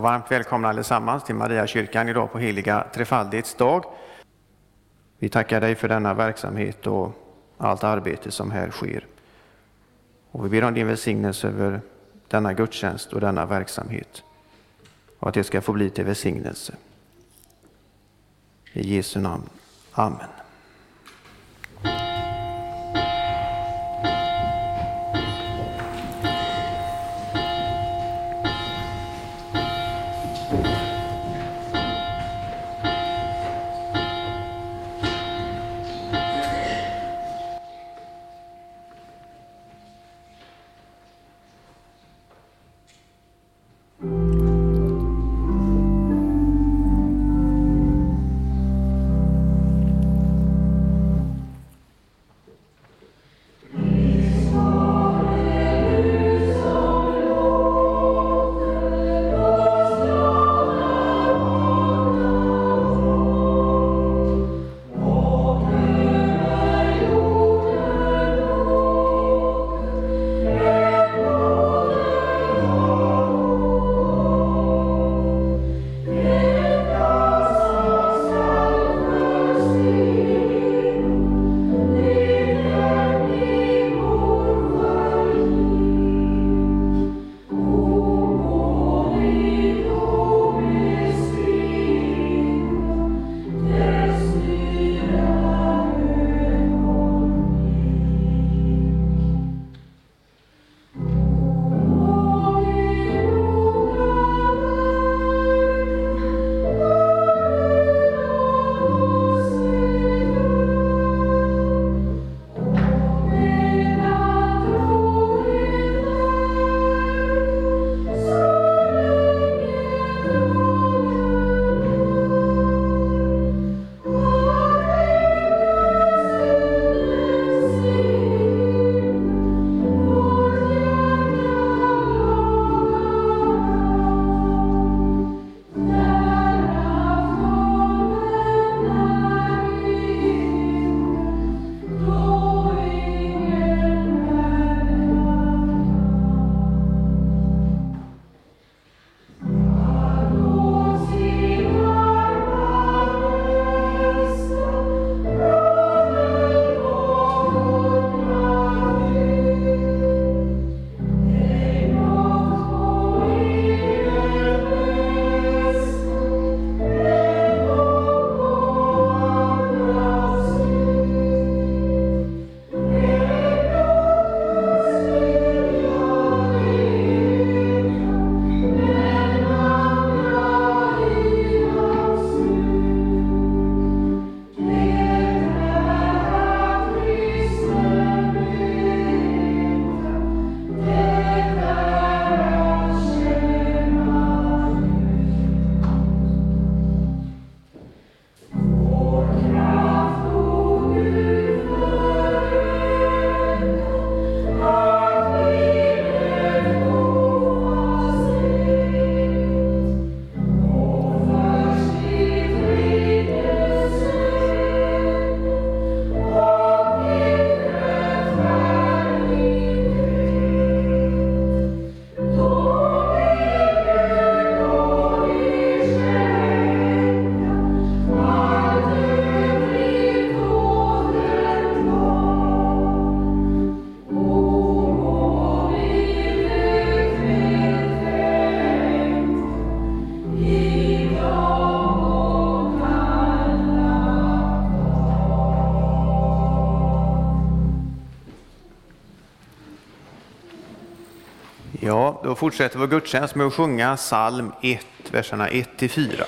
Varmt välkomna allesammans till Mariakyrkan idag på heliga trefaldighets dag. Vi tackar dig för denna verksamhet och allt arbete som här sker. Och vi ber om din välsignelse över denna gudstjänst och denna verksamhet. Och att det ska få bli till välsignelse. I Jesu namn. Amen. Fortsätter vår gudstjänst med att sjunga psalm 1, verserna 1-4.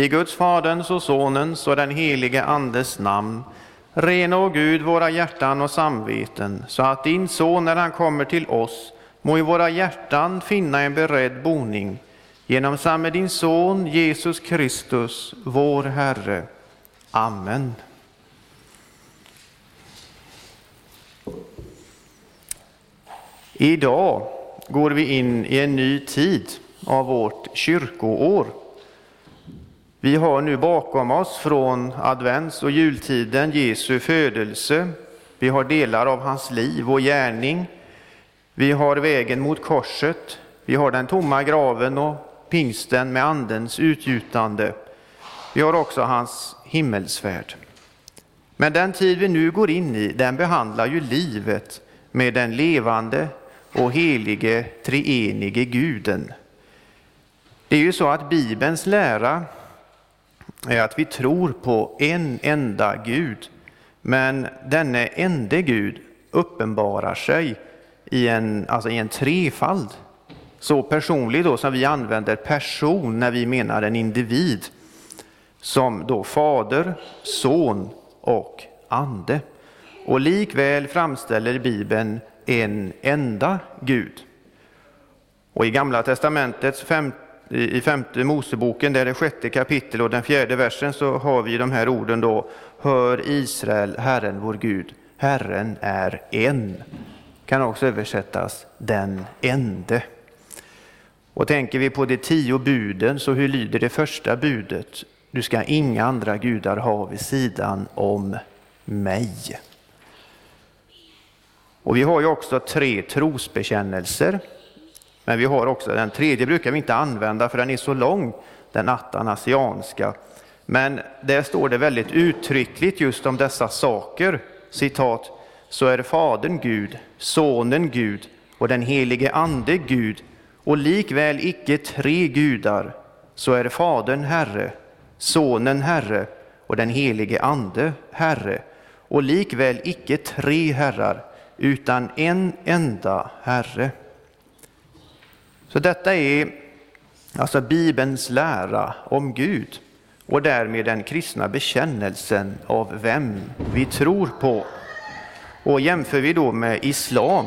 I Guds Faderns och Sonens och den helige Andes namn. Rena, och Gud, våra hjärtan och samveten, så att din Son, när han kommer till oss, må i våra hjärtan finna en beredd boning genom samme din Son Jesus Kristus, vår Herre. Amen. Idag går vi in i en ny tid av vårt kyrkoår. Vi har nu bakom oss från advents och jultiden Jesu födelse. Vi har delar av hans liv och gärning. Vi har vägen mot korset. Vi har den tomma graven och pingsten med andens utgjutande. Vi har också hans himmelsfärd. Men den tid vi nu går in i, den behandlar ju livet med den levande och helige treenige guden. Det är ju så att Bibelns lära är att vi tror på en enda Gud, men denne ende Gud uppenbarar sig i en, alltså i en trefald. Så personlig då som vi använder person när vi menar en individ, som då Fader, Son och Ande. Och likväl framställer Bibeln en enda Gud. Och i Gamla testamentets femte i femte Moseboken, där det sjätte kapitel och den fjärde versen, så har vi de här orden då. Hör Israel, Herren vår Gud, Herren är en. Kan också översättas den ende. Och tänker vi på de tio buden, så hur lyder det första budet? Du ska inga andra gudar ha vid sidan om mig. Och vi har ju också tre trosbekännelser. Men vi har också, den tredje brukar vi inte använda för den är så lång, den atanasianska. Men där står det väldigt uttryckligt just om dessa saker. Citat, så är Fadern Gud, Sonen Gud och den helige Ande Gud och likväl icke tre gudar, så är Fadern Herre, Sonen Herre och den helige Ande Herre och likväl icke tre herrar, utan en enda Herre. Så detta är alltså Bibelns lära om Gud och därmed den kristna bekännelsen av vem vi tror på. Och jämför vi då med islam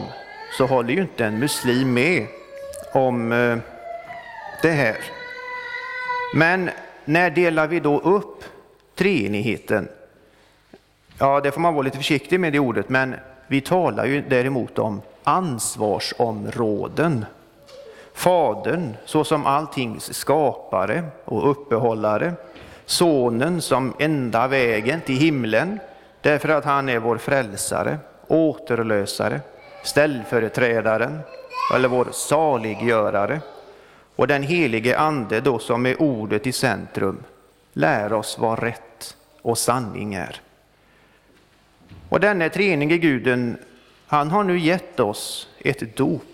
så håller ju inte en muslim med om eh, det här. Men när delar vi då upp treenigheten? Ja, det får man vara lite försiktig med det ordet, men vi talar ju däremot om ansvarsområden. Fadern såsom alltings skapare och uppehållare. Sonen som enda vägen till himlen därför att han är vår frälsare, återlösare, ställföreträdaren eller vår saliggörare. Och den helige Ande då som är ordet i centrum lär oss vad rätt och sanning är. Och denne treenige guden, han har nu gett oss ett dop,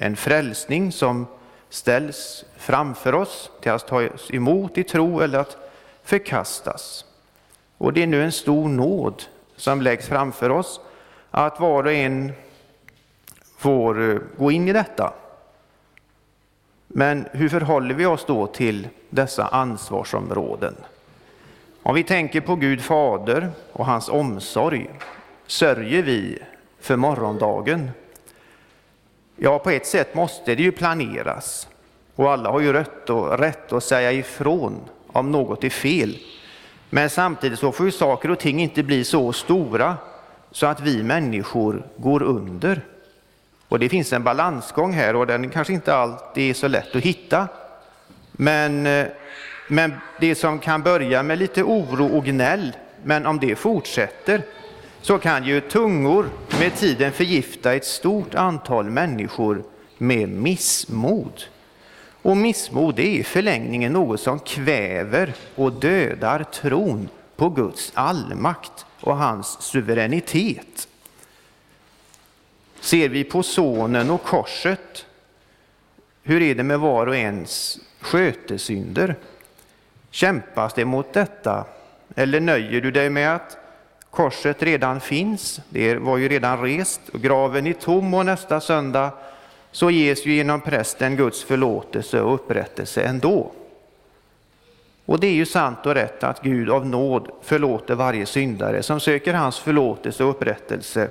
en frälsning som ställs framför oss till att tas emot i tro eller att förkastas. Och det är nu en stor nåd som läggs framför oss, att var och en får eh, gå in i detta. Men hur förhåller vi oss då till dessa ansvarsområden? Om vi tänker på Gud Fader och hans omsorg, sörjer vi för morgondagen? Ja, på ett sätt måste det ju planeras. Och alla har ju rätt, och, rätt att säga ifrån om något är fel. Men samtidigt så får ju saker och ting inte bli så stora så att vi människor går under. Och det finns en balansgång här och den kanske inte alltid är så lätt att hitta. Men, eh, men det som kan börja med lite oro och gnäll, men om det fortsätter så kan ju tungor med tiden förgifta ett stort antal människor med missmod. Och missmod är i förlängningen något som kväver och dödar tron på Guds allmakt och hans suveränitet. Ser vi på sonen och korset, hur är det med var och ens skötesynder? Kämpas det mot detta? Eller nöjer du dig med att korset redan finns, det var ju redan rest och graven är tom och nästa söndag så ges ju genom prästen Guds förlåtelse och upprättelse ändå. Och det är ju sant och rätt att Gud av nåd förlåter varje syndare som söker hans förlåtelse och upprättelse.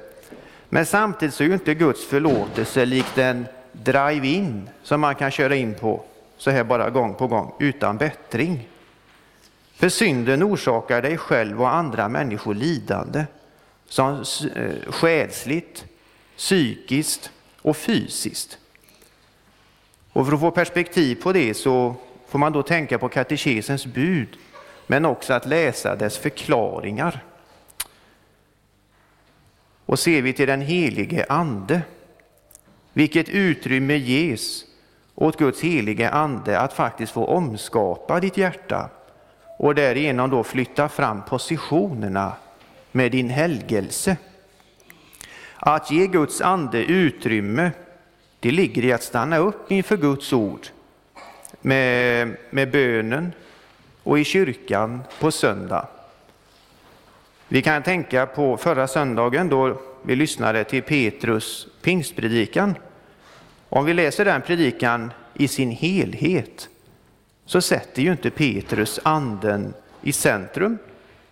Men samtidigt så är ju inte Guds förlåtelse likt en drive-in som man kan köra in på så här bara gång på gång utan bättring. För synden orsakar dig själv och andra människor lidande, som eh, själsligt, psykiskt och fysiskt. Och för att få perspektiv på det så får man då tänka på katekesens bud, men också att läsa dess förklaringar. Och ser vi till den helige Ande, vilket utrymme ges åt Guds helige Ande att faktiskt få omskapa ditt hjärta och därigenom då flytta fram positionerna med din helgelse. Att ge Guds ande utrymme, det ligger i att stanna upp inför Guds ord med, med bönen och i kyrkan på söndag. Vi kan tänka på förra söndagen då vi lyssnade till Petrus pingstpredikan. Om vi läser den predikan i sin helhet så sätter ju inte Petrus anden i centrum,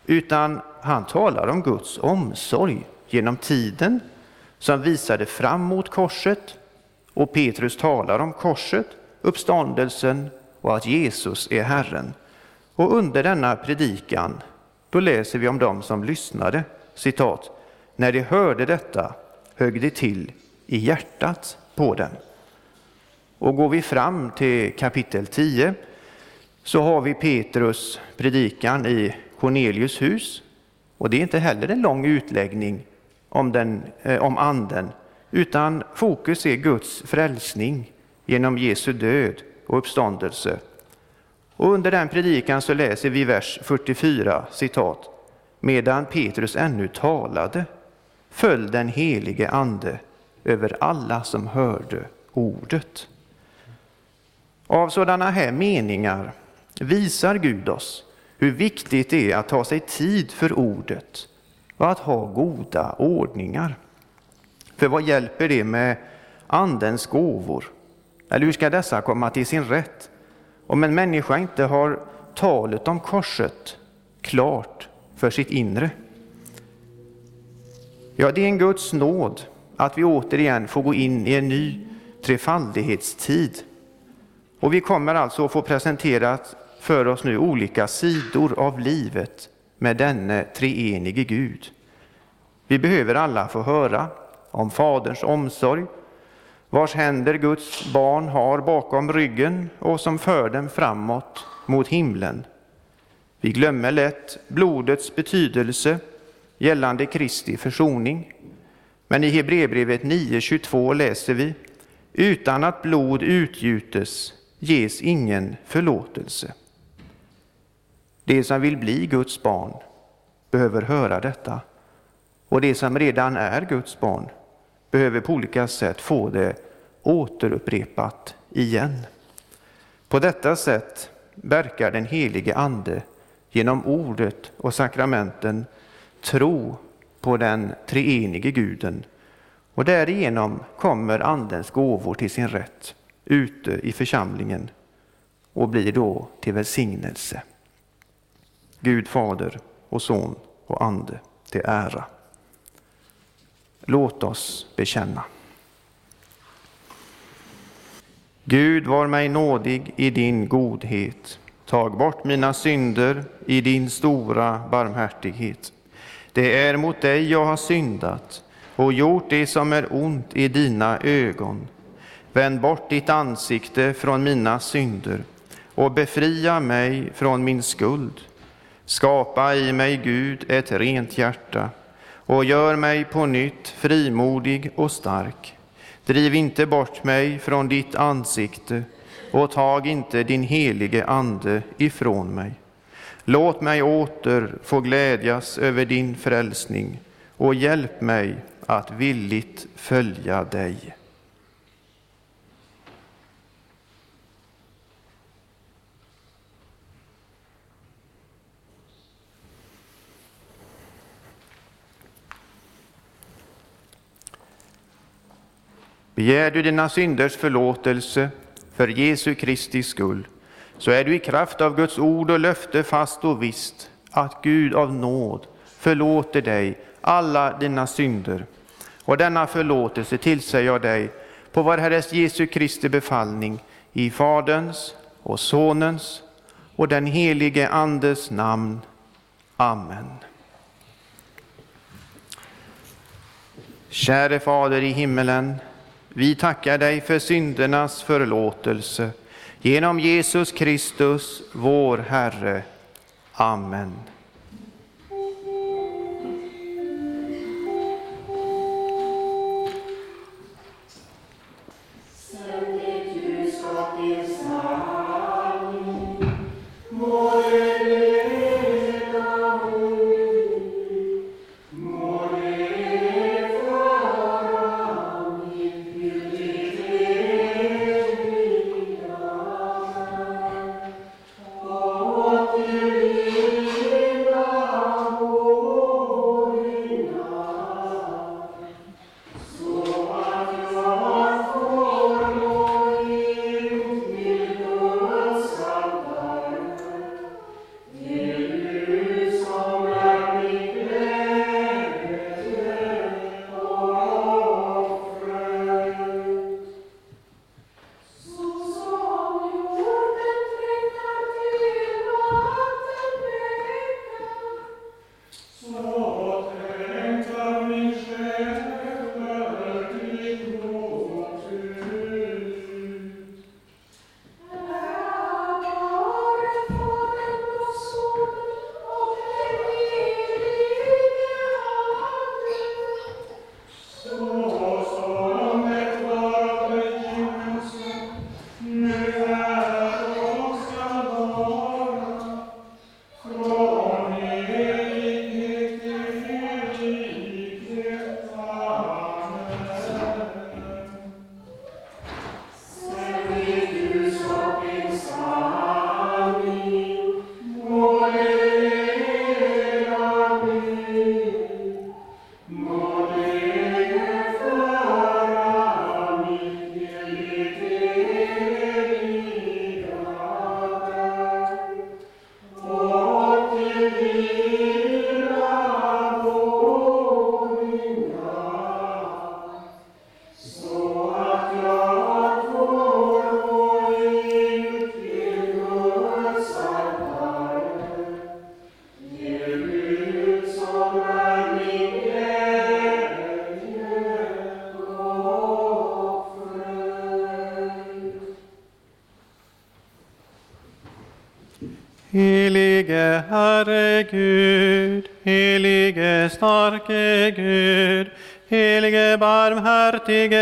utan han talar om Guds omsorg genom tiden som visade fram mot korset. Och Petrus talar om korset, uppståndelsen och att Jesus är Herren. Och under denna predikan, då läser vi om dem som lyssnade, citat, när de hörde detta högg det till i hjärtat på dem. Och går vi fram till kapitel 10 så har vi Petrus predikan i Cornelius hus. Och det är inte heller en lång utläggning om, den, eh, om anden, utan fokus är Guds frälsning genom Jesu död och uppståndelse. Och under den predikan så läser vi vers 44, citat. Medan Petrus ännu talade föll den helige ande över alla som hörde ordet. Av sådana här meningar visar Gud oss hur viktigt det är att ta sig tid för ordet och att ha goda ordningar. För vad hjälper det med Andens gåvor? Eller hur ska dessa komma till sin rätt om en människa inte har talet om korset klart för sitt inre? Ja, det är en Guds nåd att vi återigen får gå in i en ny trefaldighetstid. Och vi kommer alltså att få presenterat för oss nu olika sidor av livet med denne treenige Gud. Vi behöver alla få höra om Faderns omsorg, vars händer Guds barn har bakom ryggen och som för dem framåt mot himlen. Vi glömmer lätt blodets betydelse gällande Kristi försoning. Men i Hebreerbrevet 9.22 läser vi utan att blod utgjutes ges ingen förlåtelse. De som vill bli Guds barn behöver höra detta. Och de som redan är Guds barn behöver på olika sätt få det återupprepat igen. På detta sätt verkar den helige Ande genom ordet och sakramenten tro på den treenige guden och därigenom kommer Andens gåvor till sin rätt ute i församlingen och blir då till välsignelse. Gud Fader och Son och Ande till ära. Låt oss bekänna. Gud var mig nådig i din godhet. Tag bort mina synder i din stora barmhärtighet. Det är mot dig jag har syndat och gjort det som är ont i dina ögon. Vänd bort ditt ansikte från mina synder och befria mig från min skuld. Skapa i mig, Gud, ett rent hjärta och gör mig på nytt frimodig och stark. Driv inte bort mig från ditt ansikte och tag inte din helige Ande ifrån mig. Låt mig åter få glädjas över din frälsning och hjälp mig att villigt följa dig. Begär du dina synders förlåtelse för Jesu Kristi skull, så är du i kraft av Guds ord och löfte fast och visst att Gud av nåd förlåter dig alla dina synder. Och denna förlåtelse tillsäger jag dig på vår Herres Jesu Kristi befallning i Faderns och Sonens och den helige Andes namn. Amen. Käre Fader i himmelen, vi tackar dig för syndernas förlåtelse genom Jesus Kristus, vår Herre. Amen. ربك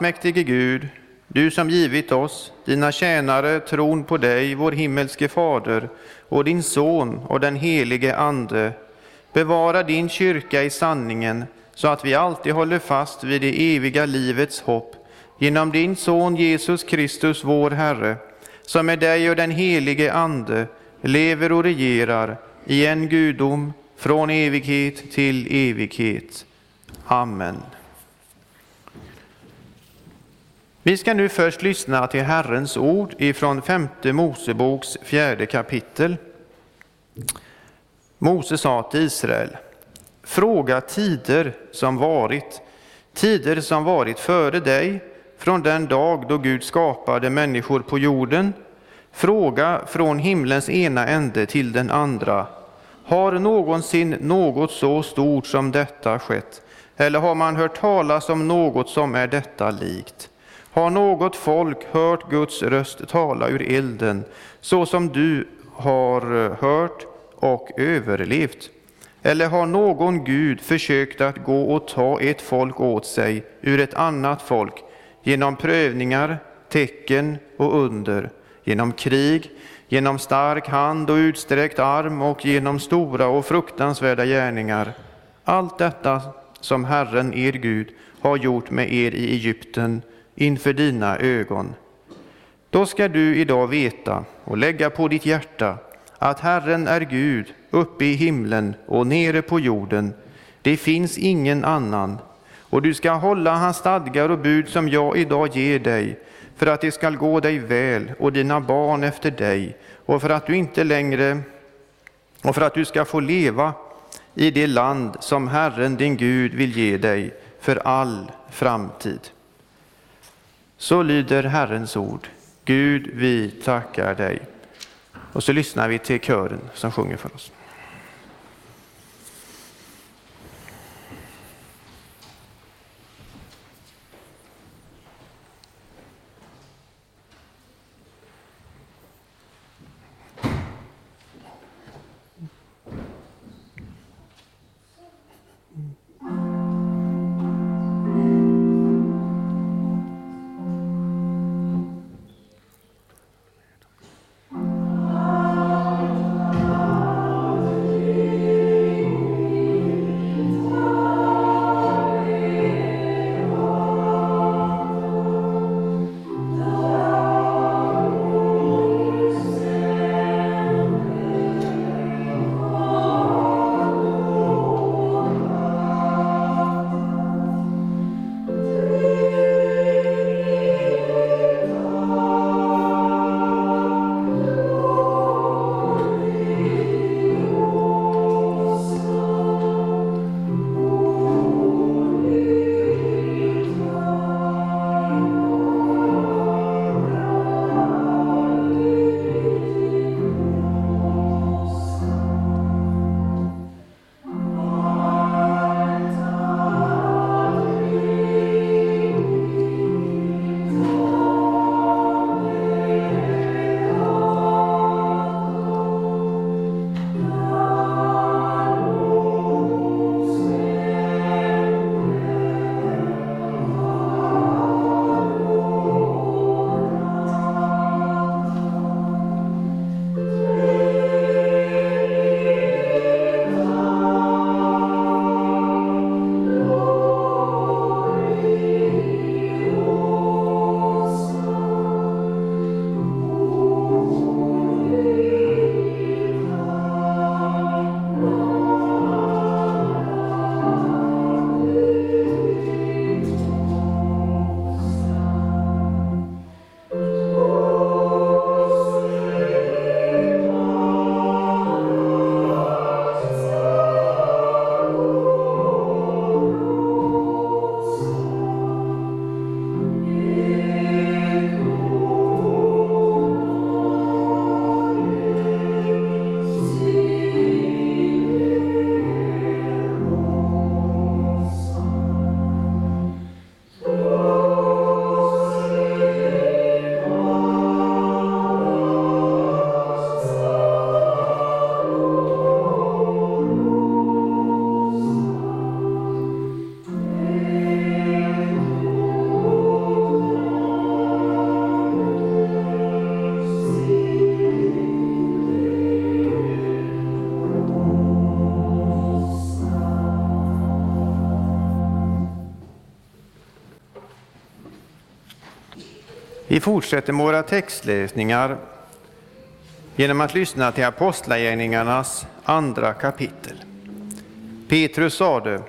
Allsmäktige Gud, du som givit oss, dina tjänare, tron på dig, vår himmelske Fader, och din Son och den helige Ande, bevara din kyrka i sanningen, så att vi alltid håller fast vid det eviga livets hopp, genom din Son Jesus Kristus, vår Herre, som med dig och den helige Ande lever och regerar i en gudom från evighet till evighet. Amen. Vi ska nu först lyssna till Herrens ord ifrån femte Moseboks fjärde kapitel. Mose sa till Israel, fråga tider som varit, tider som varit före dig, från den dag då Gud skapade människor på jorden. Fråga från himlens ena ände till den andra. Har någonsin något så stort som detta skett? Eller har man hört talas om något som är detta likt? Har något folk hört Guds röst tala ur elden, så som du har eh, hört och överlevt? Eller har någon Gud försökt att gå och ta ett folk åt sig ur ett annat folk genom prövningar, tecken och under, genom krig, genom stark hand och utsträckt arm och genom stora och fruktansvärda gärningar? Allt detta som Herren, er Gud, har gjort med er i Egypten inför dina ögon. Då ska du idag veta och lägga på ditt hjärta att Herren är Gud uppe i himlen och nere på jorden. Det finns ingen annan. Och du ska hålla hans stadgar och bud som jag idag ger dig, för att det skall gå dig väl och dina barn efter dig, och för att du inte längre och för att du ska få leva i det land som Herren din Gud vill ge dig för all framtid. Så lyder Herrens ord. Gud, vi tackar dig. Och så lyssnar vi till kören som sjunger för oss. Vi fortsätter med våra textläsningar genom att lyssna till Apostlagärningarnas andra kapitel. Petrus sade,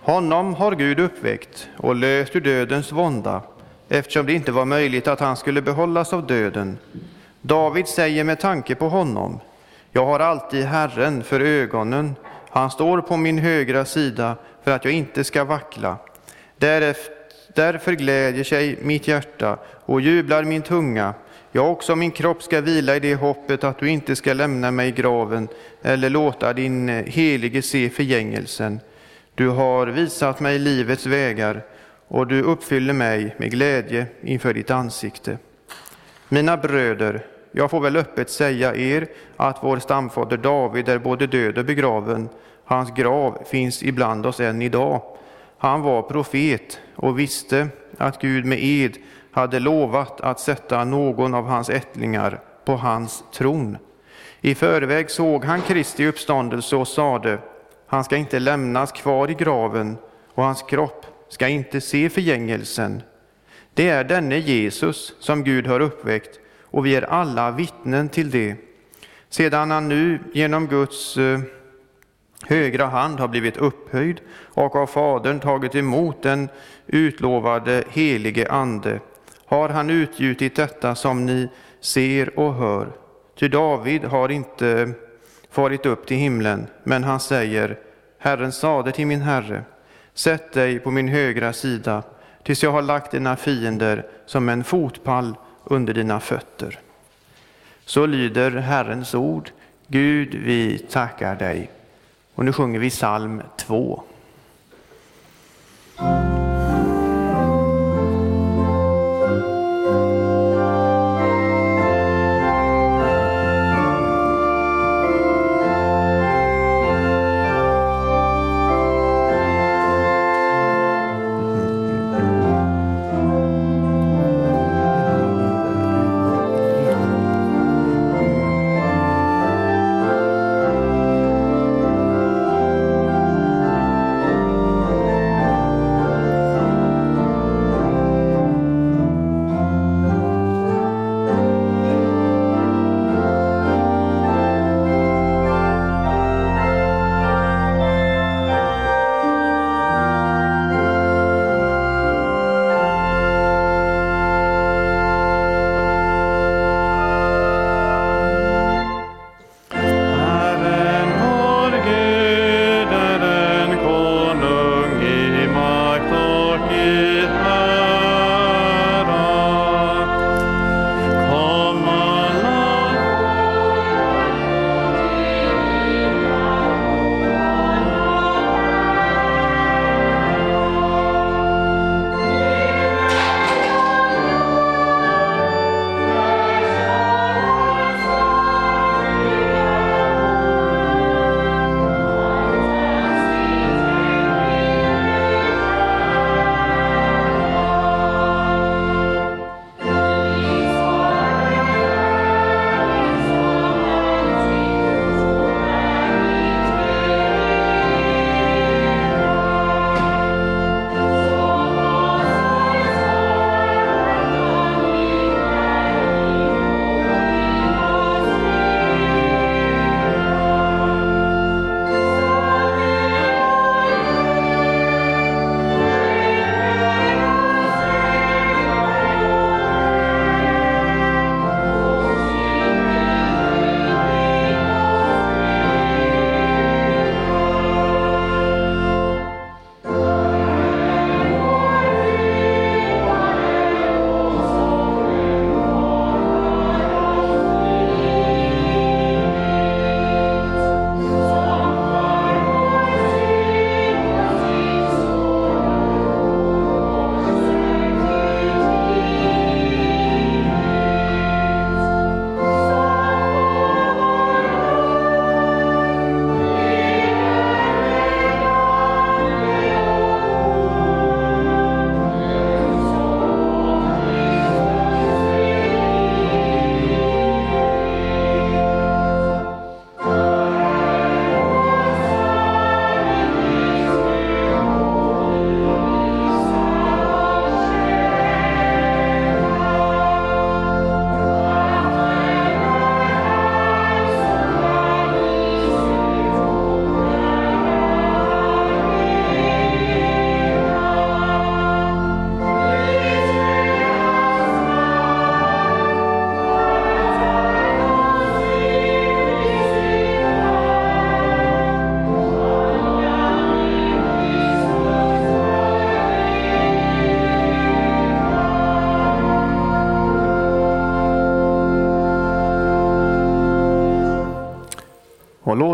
honom har Gud uppväckt och löst ur dödens vånda, eftersom det inte var möjligt att han skulle behållas av döden. David säger med tanke på honom, jag har alltid Herren för ögonen, han står på min högra sida för att jag inte ska vackla. Därefter Därför glädjer sig mitt hjärta och jublar min tunga. Jag också min kropp ska vila i det hoppet att du inte ska lämna mig i graven eller låta din eh, helige se förgängelsen. Du har visat mig livets vägar och du uppfyller mig med glädje inför ditt ansikte. Mina bröder, jag får väl öppet säga er att vår stamfader David är både död och begraven. Hans grav finns ibland oss än idag. Han var profet och visste att Gud med ed hade lovat att sätta någon av hans ättlingar på hans tron. I förväg såg han Kristi uppståndelse och sade, han ska inte lämnas kvar i graven och hans kropp ska inte se förgängelsen. Det är denne Jesus som Gud har uppväckt och vi är alla vittnen till det. Sedan han nu genom Guds eh, högra hand har blivit upphöjd och av Fadern tagit emot den utlovade helige Ande har han utgjutit detta som ni ser och hör. Ty David har inte farit upp till himlen, men han säger Herren sade till min Herre, sätt dig på min högra sida tills jag har lagt dina fiender som en fotpall under dina fötter. Så lyder Herrens ord. Gud, vi tackar dig. Och nu sjunger vi psalm 2.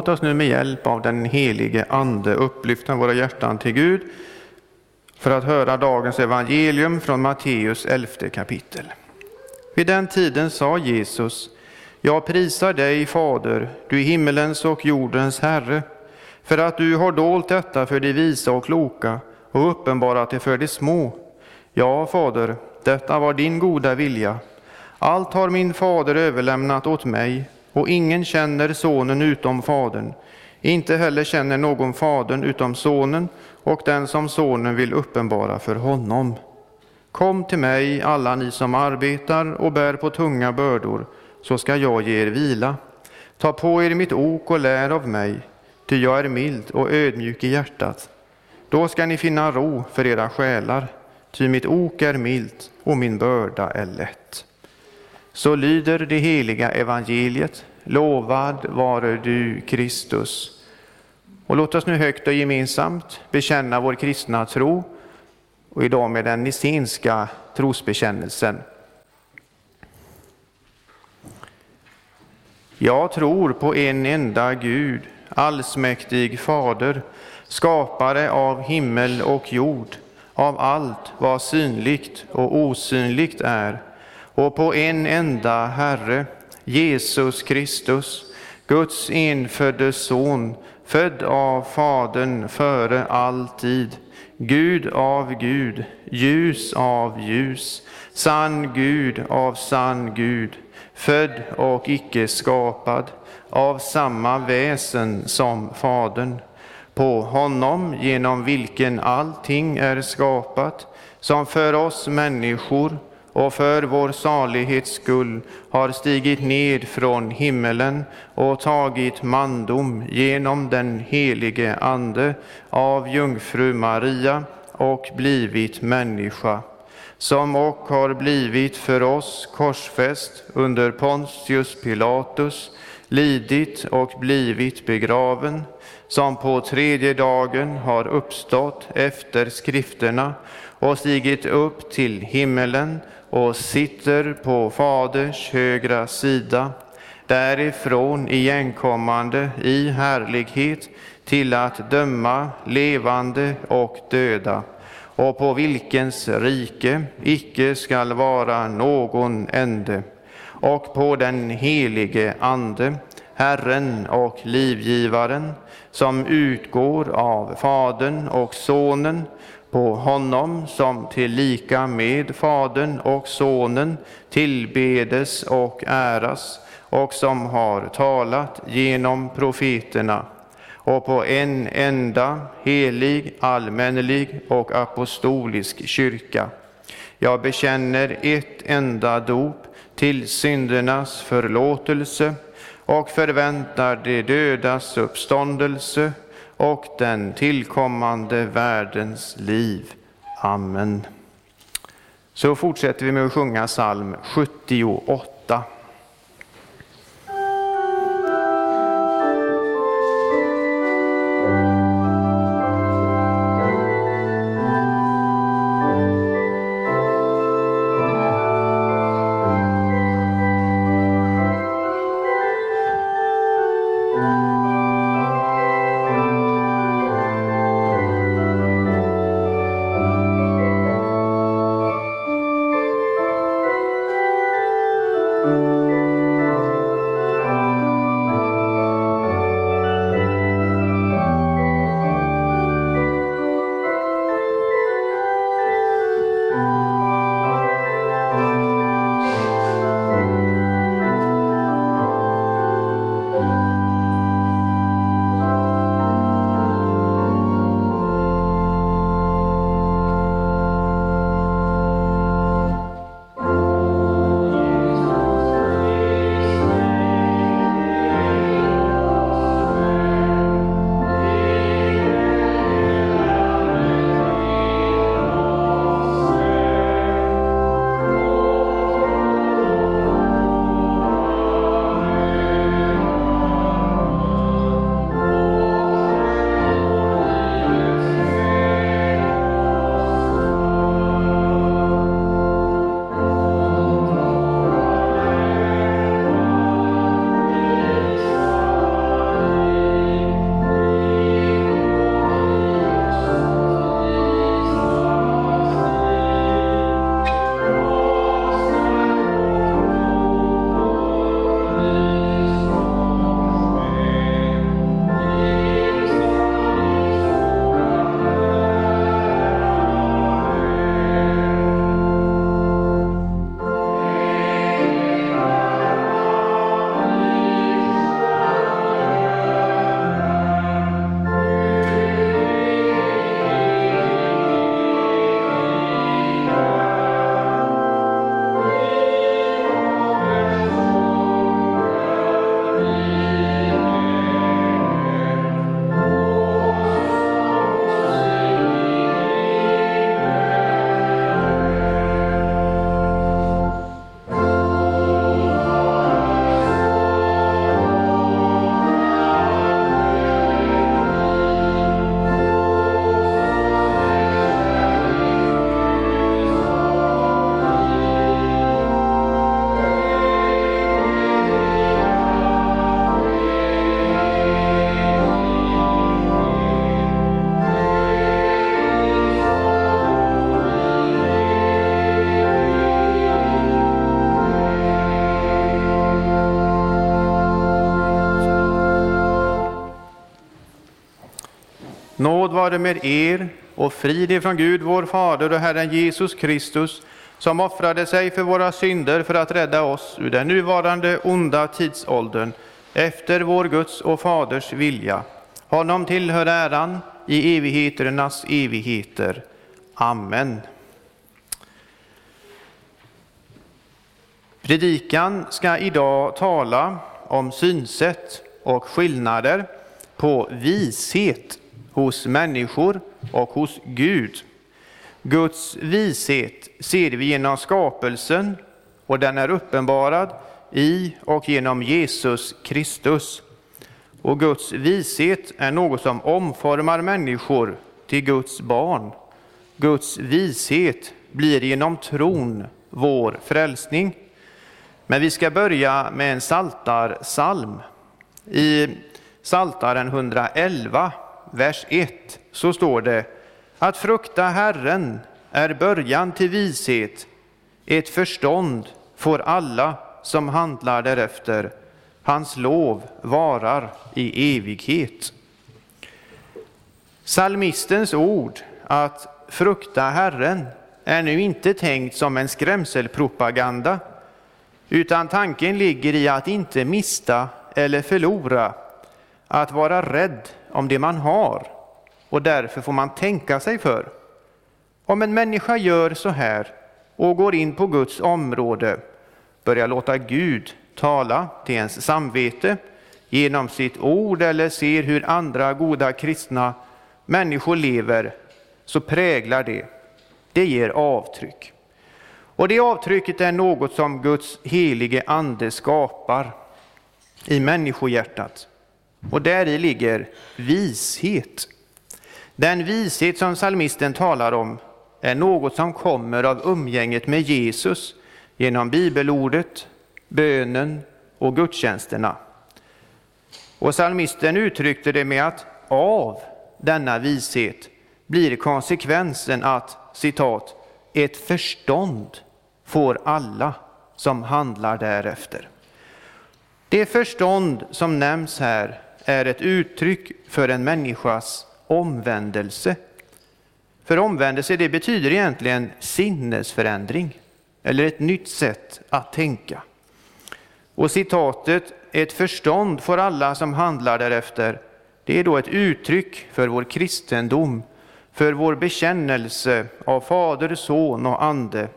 Låt oss nu med hjälp av den helige Ande upplyfta våra hjärtan till Gud för att höra dagens evangelium från Matteus elfte kapitel. Vid den tiden sa Jesus, jag prisar dig, Fader, du himmelens och jordens Herre, för att du har dolt detta för de visa och kloka och uppenbarat det för de små. Ja, Fader, detta var din goda vilja. Allt har min fader överlämnat åt mig, och ingen känner sonen utom fadern. Inte heller känner någon fadern utom sonen och den som sonen vill uppenbara för honom. Kom till mig, alla ni som arbetar och bär på tunga bördor, så ska jag ge er vila. Ta på er mitt ok och lär av mig, ty jag är mild och ödmjuk i hjärtat. Då ska ni finna ro för era själar, ty mitt ok är milt och min börda är lätt. Så lyder det heliga evangeliet. Lovad vare du, Kristus. Och låt oss nu högt och gemensamt bekänna vår kristna tro, och idag med den nissenska trosbekännelsen. Jag tror på en enda Gud, allsmäktig Fader, skapare av himmel och jord, av allt vad synligt och osynligt är, och på en enda Herre, Jesus Kristus, Guds enfödde Son, född av Fadern före all tid, Gud av Gud, ljus av ljus, sann Gud av sann Gud, född och icke skapad, av samma väsen som Fadern. På honom genom vilken allting är skapat, som för oss människor och för vår salighets skull har stigit ned från himmelen och tagit mandom genom den helige Ande av jungfru Maria och blivit människa, som och har blivit för oss korsfäst under Pontius Pilatus, lidit och blivit begraven, som på tredje dagen har uppstått efter skrifterna och stigit upp till himmelen och sitter på Faderns högra sida, därifrån igenkommande i härlighet till att döma levande och döda, och på vilkens rike icke skall vara någon ände, och på den helige Ande, Herren och livgivaren, som utgår av Fadern och Sonen, på honom som tillika med Fadern och Sonen tillbedes och äras och som har talat genom profeterna och på en enda helig, allmännelig och apostolisk kyrka. Jag bekänner ett enda dop till syndernas förlåtelse och förväntar de dödas uppståndelse och den tillkommande världens liv. Amen. Så fortsätter vi med att sjunga psalm 78. Nåd vare med er och frid ifrån Gud vår Fader och Herren Jesus Kristus som offrade sig för våra synder för att rädda oss ur den nuvarande onda tidsåldern efter vår Guds och Faders vilja. Honom tillhör äran i evigheternas evigheter. Amen. Predikan ska idag tala om synsätt och skillnader på vishet hos människor och hos Gud. Guds vishet ser vi genom skapelsen och den är uppenbarad i och genom Jesus Kristus. Och Guds vishet är något som omformar människor till Guds barn. Guds vishet blir genom tron vår frälsning. Men vi ska börja med en saltarsalm. I Saltaren 111, vers 1, så står det att frukta Herren är början till vishet. Ett förstånd får alla som handlar därefter. Hans lov varar i evighet. Salmistens ord att frukta Herren är nu inte tänkt som en skrämselpropaganda, utan tanken ligger i att inte mista eller förlora, att vara rädd om det man har och därför får man tänka sig för. Om en människa gör så här och går in på Guds område, börjar låta Gud tala till ens samvete genom sitt ord eller ser hur andra goda kristna människor lever, så präglar det. Det ger avtryck. Och det avtrycket är något som Guds helige ande skapar i människohjärtat. Och där i ligger vishet. Den vishet som salmisten talar om är något som kommer av umgänget med Jesus genom bibelordet, bönen och gudstjänsterna. Och salmisten uttryckte det med att av denna vishet blir konsekvensen att citat, ett förstånd får alla som handlar därefter. Det förstånd som nämns här är ett uttryck för en människas omvändelse. För omvändelse det betyder egentligen sinnesförändring eller ett nytt sätt att tänka. Och citatet ”ett förstånd får alla som handlar därefter” det är då ett uttryck för vår kristendom, för vår bekännelse av Fader, Son och Ande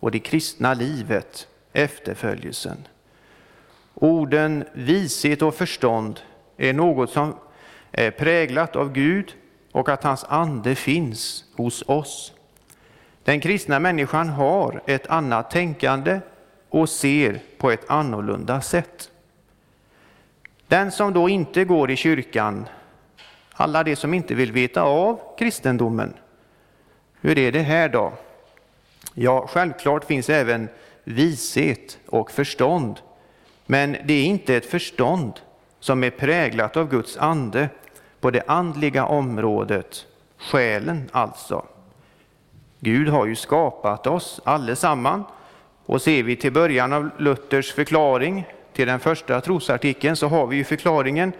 och det kristna livet, efterföljelsen. Orden vishet och förstånd är något som är präglat av Gud och att hans ande finns hos oss. Den kristna människan har ett annat tänkande och ser på ett annorlunda sätt. Den som då inte går i kyrkan, alla de som inte vill veta av kristendomen, hur är det här då? Ja, självklart finns även vishet och förstånd, men det är inte ett förstånd som är präglat av Guds ande på det andliga området, själen alltså. Gud har ju skapat oss allesamman och ser vi till början av Luthers förklaring till den första trosartikeln så har vi ju förklaringen.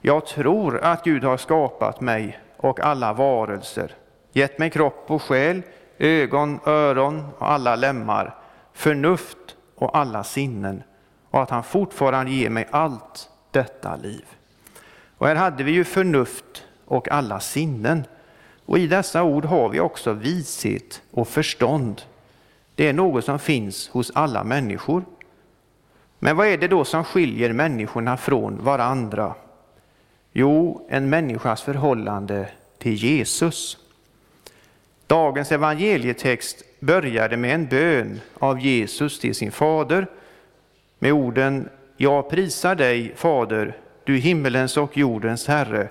Jag tror att Gud har skapat mig och alla varelser, gett mig kropp och själ, ögon, öron och alla lemmar, förnuft och alla sinnen. Och att han fortfarande ger mig allt detta liv. Och här hade vi ju förnuft och alla sinnen. Och i dessa ord har vi också vishet och förstånd. Det är något som finns hos alla människor. Men vad är det då som skiljer människorna från varandra? Jo, en människas förhållande till Jesus. Dagens evangelietext började med en bön av Jesus till sin fader med orden jag prisar dig, Fader, du himmelens och jordens Herre,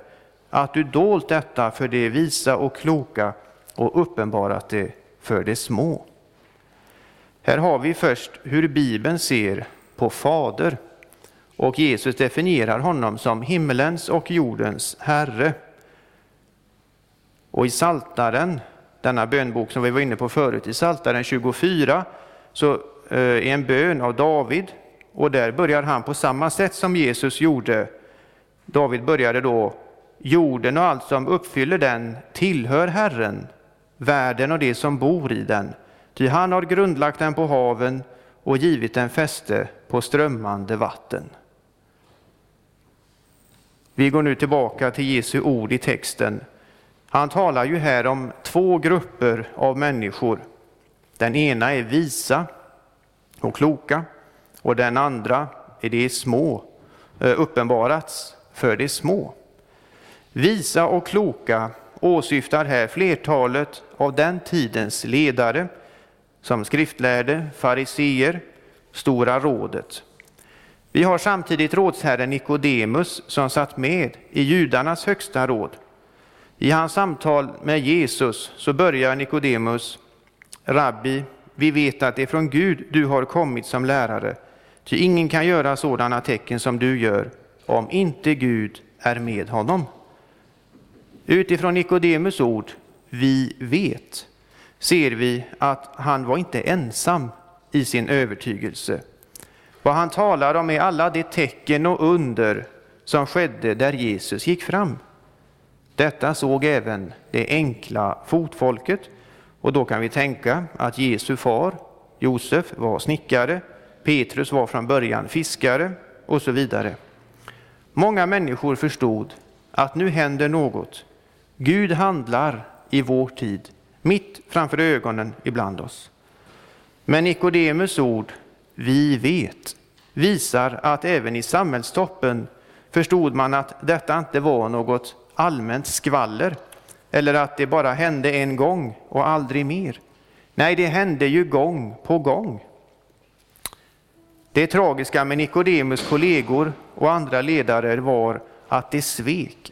att du dolt detta för det visa och kloka och uppenbarat det för de små. Här har vi först hur Bibeln ser på Fader och Jesus definierar honom som himmelens och jordens Herre. Och i Saltaren, denna bönbok som vi var inne på förut, i Saltaren 24 så eh, är en bön av David och där börjar han på samma sätt som Jesus gjorde. David började då jorden och allt som uppfyller den tillhör Herren, världen och det som bor i den. Ty han har grundlagt den på haven och givit den fäste på strömmande vatten. Vi går nu tillbaka till Jesu ord i texten. Han talar ju här om två grupper av människor. Den ena är visa och kloka och den andra är de små, eh, uppenbarats för de små. Visa och kloka åsyftar här flertalet av den tidens ledare som skriftlärde, fariseer, Stora rådet. Vi har samtidigt rådsherren Nikodemus som satt med i judarnas högsta råd. I hans samtal med Jesus så börjar Nikodemus, Rabbi, vi vet att det är från Gud du har kommit som lärare, ty ingen kan göra sådana tecken som du gör om inte Gud är med honom. Utifrån Nikodemus ord, vi vet, ser vi att han var inte ensam i sin övertygelse. Vad han talar om är alla de tecken och under som skedde där Jesus gick fram. Detta såg även det enkla fotfolket och då kan vi tänka att Jesu far, Josef, var snickare, Petrus var från början fiskare och så vidare. Många människor förstod att nu händer något. Gud handlar i vår tid, mitt framför ögonen ibland oss. Men Nikodemus ord, vi vet, visar att även i samhällstoppen förstod man att detta inte var något allmänt skvaller eller att det bara hände en gång och aldrig mer. Nej, det hände ju gång på gång. Det tragiska med Nikodemus kollegor och andra ledare var att de svek.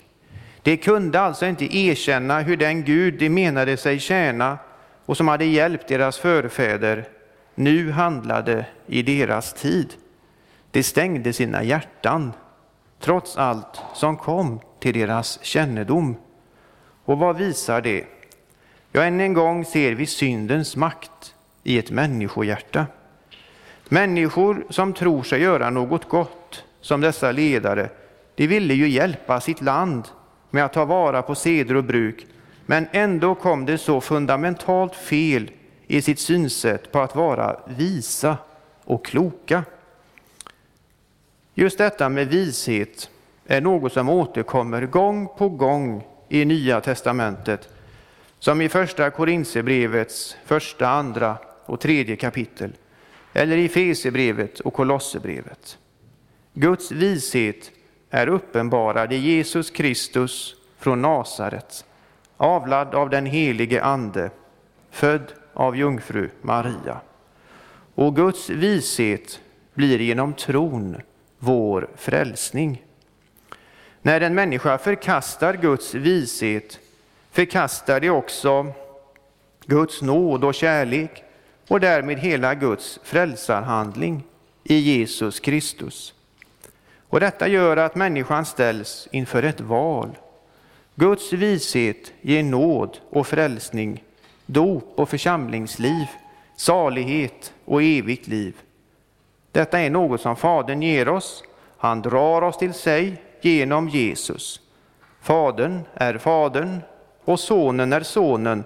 De kunde alltså inte erkänna hur den Gud de menade sig tjäna och som hade hjälpt deras förfäder nu handlade i deras tid. De stängde sina hjärtan trots allt som kom till deras kännedom. Och vad visar det? Ja, än en gång ser vi syndens makt i ett människohjärta. Människor som tror sig göra något gott, som dessa ledare, de ville ju hjälpa sitt land med att ta vara på seder och bruk, men ändå kom det så fundamentalt fel i sitt synsätt på att vara visa och kloka. Just detta med vishet är något som återkommer gång på gång i Nya testamentet, som i första Korinthierbrevets första, andra och tredje kapitel, eller i Fesebrevet och Kolosserbrevet. Guds vishet är uppenbarad i Jesus Kristus från Nasaret, avlad av den helige Ande, född av jungfru Maria. Och Guds vishet blir genom tron vår frälsning. När en människa förkastar Guds vishet förkastar de också Guds nåd och kärlek och därmed hela Guds frälsarhandling i Jesus Kristus. Och detta gör att människan ställs inför ett val. Guds vishet ger nåd och frälsning, dop och församlingsliv, salighet och evigt liv. Detta är något som Fadern ger oss. Han drar oss till sig genom Jesus. Fadern är Fadern och Sonen är Sonen.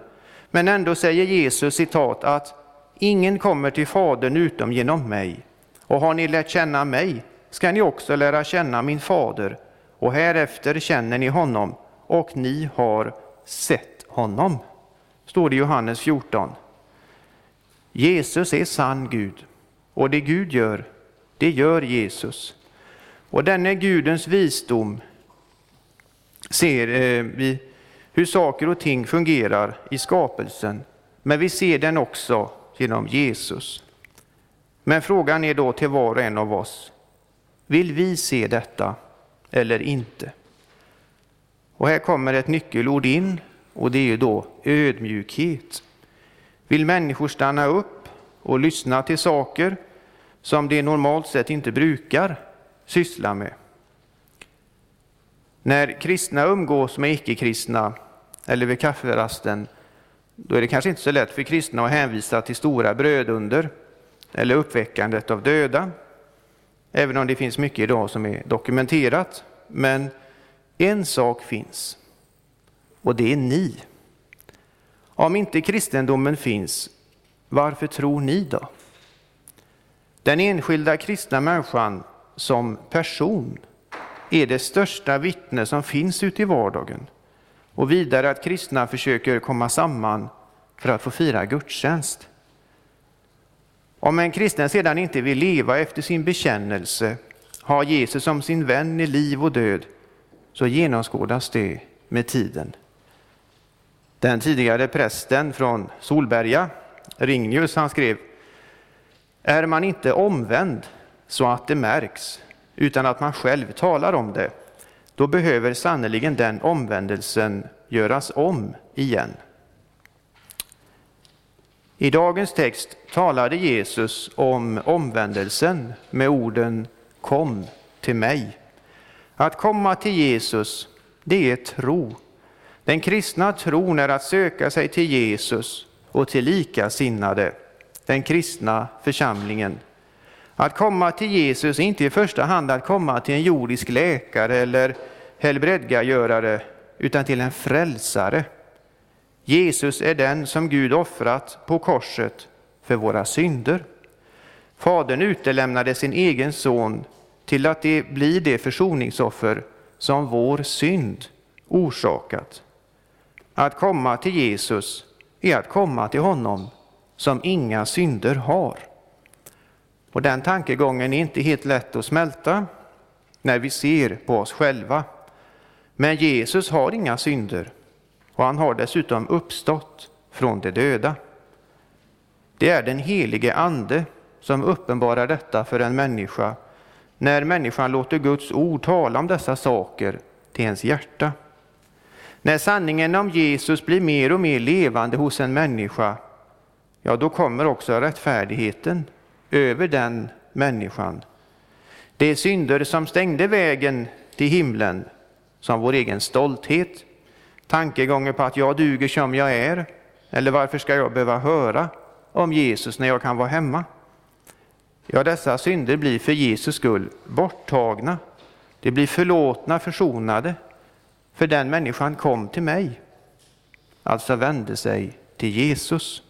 Men ändå säger Jesus citat att ingen kommer till Fadern utom genom mig. Och har ni lärt känna mig ska ni också lära känna min fader och härefter känner ni honom och ni har sett honom. Står det i Johannes 14. Jesus är sann Gud och det Gud gör, det gör Jesus. Och denne Gudens visdom ser eh, vi hur saker och ting fungerar i skapelsen, men vi ser den också genom Jesus. Men frågan är då till var och en av oss, vill vi se detta eller inte? Och här kommer ett nyckelord in och det är ju då ödmjukhet. Vill människor stanna upp och lyssna till saker som de normalt sett inte brukar syssla med? När kristna umgås med icke-kristna eller vid kafferasten, då är det kanske inte så lätt för kristna att hänvisa till stora brödunder eller uppväckandet av döda, även om det finns mycket idag som är dokumenterat. Men En sak finns, och det är ni. Om inte kristendomen finns, varför tror ni då? Den enskilda kristna människan som person är det största vittne som finns ute i vardagen. Och vidare att kristna försöker komma samman för att få fira gudstjänst. Om en kristen sedan inte vill leva efter sin bekännelse, ha Jesus som sin vän i liv och död, så genomskådas det med tiden. Den tidigare prästen från Solberga, Ringnius, han skrev Är man inte omvänd så att det märks, utan att man själv talar om det, då behöver sannerligen den omvändelsen göras om igen. I dagens text talade Jesus om omvändelsen med orden Kom till mig. Att komma till Jesus, det är tro. Den kristna tron är att söka sig till Jesus och till likasinnade, den kristna församlingen. Att komma till Jesus är inte i första hand att komma till en jordisk läkare eller helbredgagörare, utan till en frälsare. Jesus är den som Gud offrat på korset för våra synder. Fadern utelämnade sin egen son till att det blir det försoningsoffer som vår synd orsakat. Att komma till Jesus är att komma till honom som inga synder har. Och den tankegången är inte helt lätt att smälta när vi ser på oss själva. Men Jesus har inga synder och han har dessutom uppstått från de döda. Det är den helige Ande som uppenbarar detta för en människa när människan låter Guds ord tala om dessa saker till ens hjärta. När sanningen om Jesus blir mer och mer levande hos en människa, ja, då kommer också rättfärdigheten över den människan. De synder som stängde vägen till himlen, som vår egen stolthet, tankegången på att jag duger som jag är, eller varför ska jag behöva höra om Jesus när jag kan vara hemma? Ja, dessa synder blir för Jesus skull borttagna. De blir förlåtna, försonade, för den människan kom till mig, alltså vände sig till Jesus.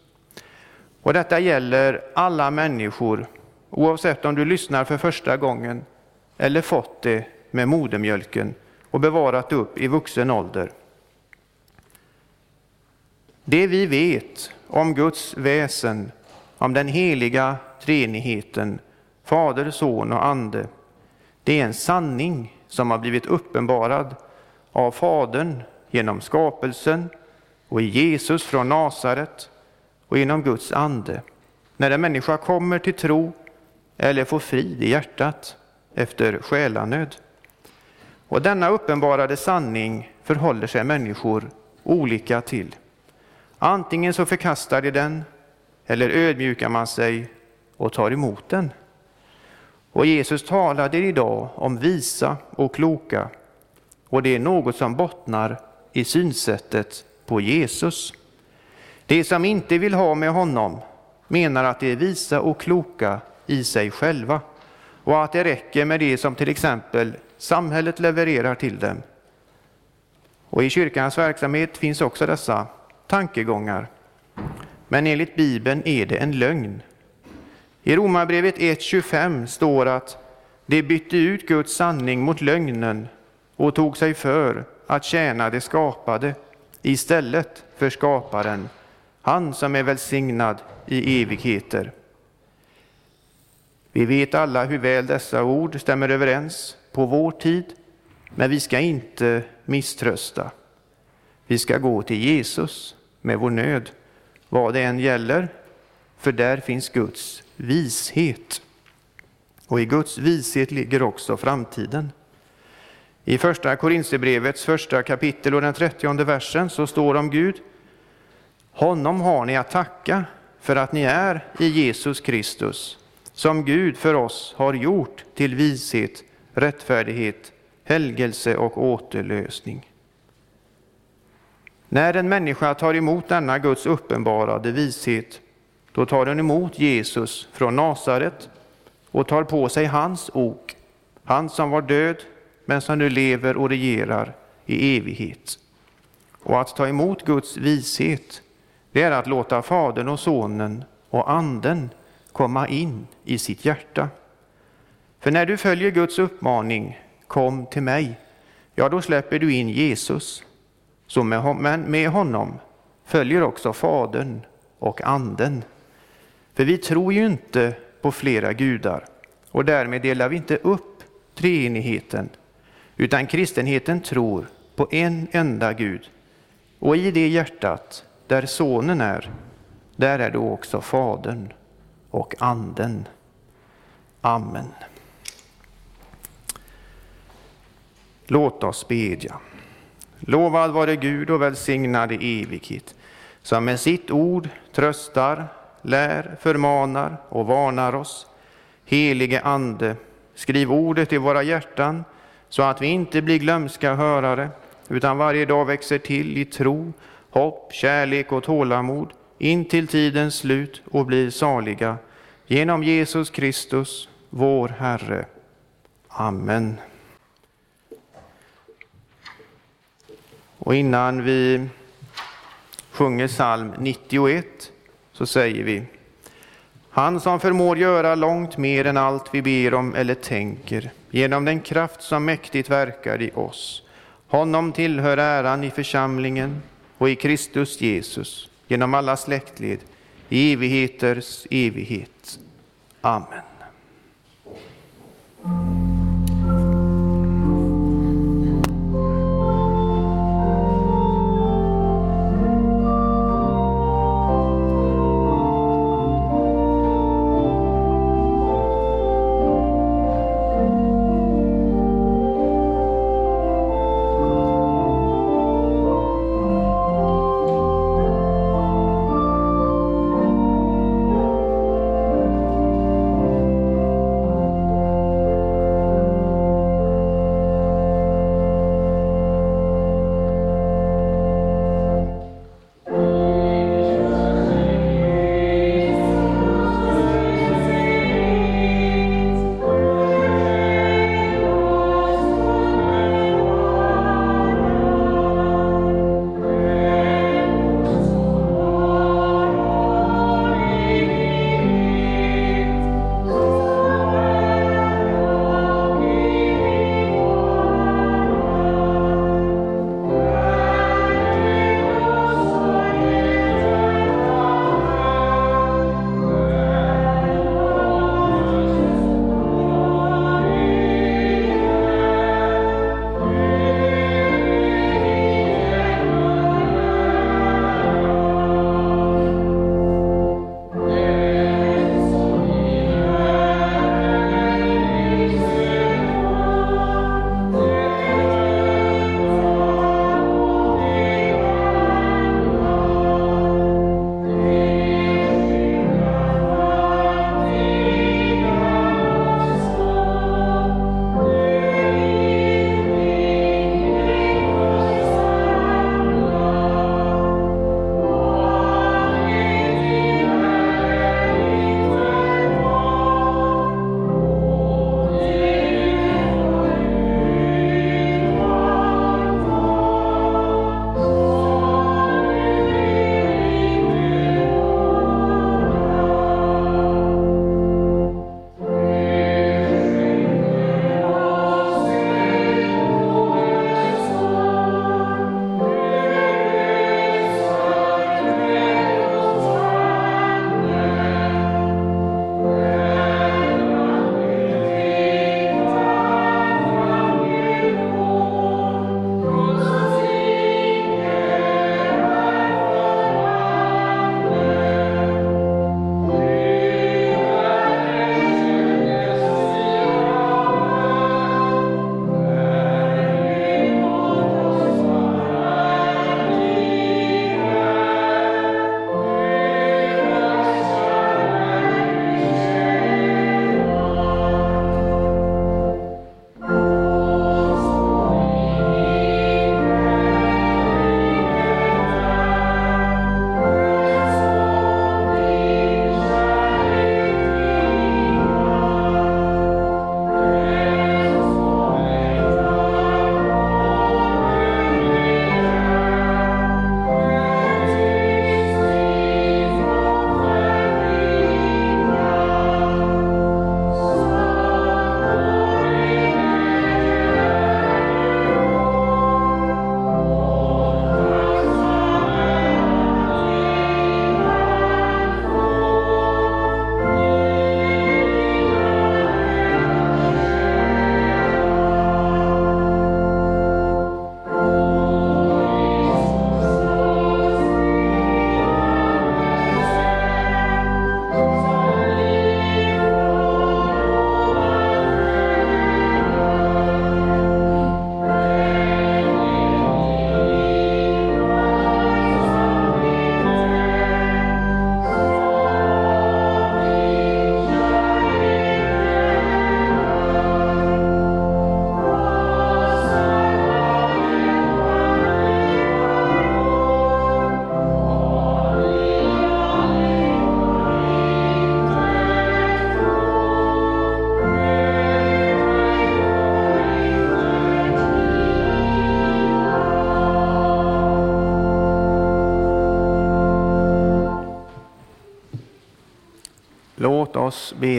Och detta gäller alla människor, oavsett om du lyssnar för första gången eller fått det med modermjölken och bevarat upp i vuxen ålder. Det vi vet om Guds väsen, om den heliga treenigheten, Fader, Son och Ande, det är en sanning som har blivit uppenbarad av Fadern genom skapelsen och i Jesus från Nasaret och genom Guds ande. När en människa kommer till tro eller får frid i hjärtat efter själanöd. Och denna uppenbarade sanning förhåller sig människor olika till. Antingen så förkastar de den eller ödmjukar man sig och tar emot den. Och Jesus talade idag om visa och kloka och det är något som bottnar i synsättet på Jesus. De som inte vill ha med honom menar att de är visa och kloka i sig själva och att det räcker med det som till exempel samhället levererar till dem. Och I kyrkans verksamhet finns också dessa tankegångar. Men enligt Bibeln är det en lögn. I Romarbrevet 1.25 står att de bytte ut Guds sanning mot lögnen och tog sig för att tjäna det skapade istället för skaparen, han som är välsignad i evigheter. Vi vet alla hur väl dessa ord stämmer överens på vår tid, men vi ska inte misströsta. Vi ska gå till Jesus med vår nöd, vad det än gäller, för där finns Guds vishet. Och i Guds vishet ligger också framtiden. I första Korinthierbrevets första kapitel och den trettionde versen så står om Gud. Honom har ni att tacka för att ni är i Jesus Kristus, som Gud för oss har gjort till vishet, rättfärdighet, helgelse och återlösning. När en människa tar emot denna Guds uppenbarade vishet, då tar hon emot Jesus från Nasaret och tar på sig hans ok, han som var död men som nu lever och regerar i evighet. Och att ta emot Guds vishet, det är att låta Fadern och Sonen och Anden komma in i sitt hjärta. För när du följer Guds uppmaning, kom till mig, ja, då släpper du in Jesus. Så med, med honom följer också Fadern och Anden. För vi tror ju inte på flera gudar och därmed delar vi inte upp treenigheten, utan kristenheten tror på en enda Gud. Och i det hjärtat, där Sonen är, där är då också Fadern och Anden. Amen. Låt oss bedja. Lovad vare Gud och välsignad i evighet, som med sitt ord tröstar, lär, förmanar och varnar oss. Helige Ande, skriv ordet i våra hjärtan så att vi inte blir glömska hörare utan varje dag växer till i tro, hopp, kärlek och tålamod in till tidens slut och blir saliga genom Jesus Kristus, vår Herre. Amen. Och innan vi sjunger psalm 91 så säger vi Han som förmår göra långt mer än allt vi ber om eller tänker genom den kraft som mäktigt verkar i oss. Honom tillhör äran i församlingen och i Kristus Jesus genom alla släktled i evigheters evighet. Amen.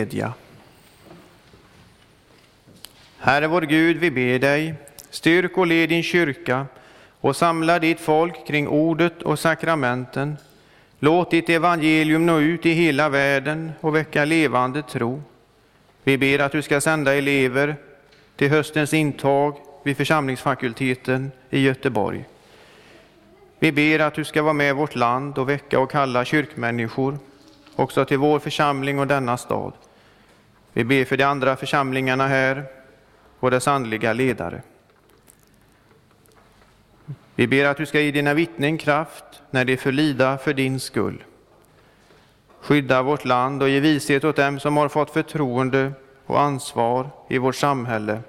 Bedja. Herre vår Gud, vi ber dig, styrk och led din kyrka och samla ditt folk kring ordet och sakramenten. Låt ditt evangelium nå ut i hela världen och väcka levande tro. Vi ber att du ska sända elever till höstens intag vid församlingsfakulteten i Göteborg. Vi ber att du ska vara med vårt land och väcka och kalla kyrkmänniskor också till vår församling och denna stad. Vi ber för de andra församlingarna här och dess andliga ledare. Vi ber att du ska ge dina vittnen kraft när de får lida för din skull. Skydda vårt land och ge vishet åt dem som har fått förtroende och ansvar i vårt samhälle.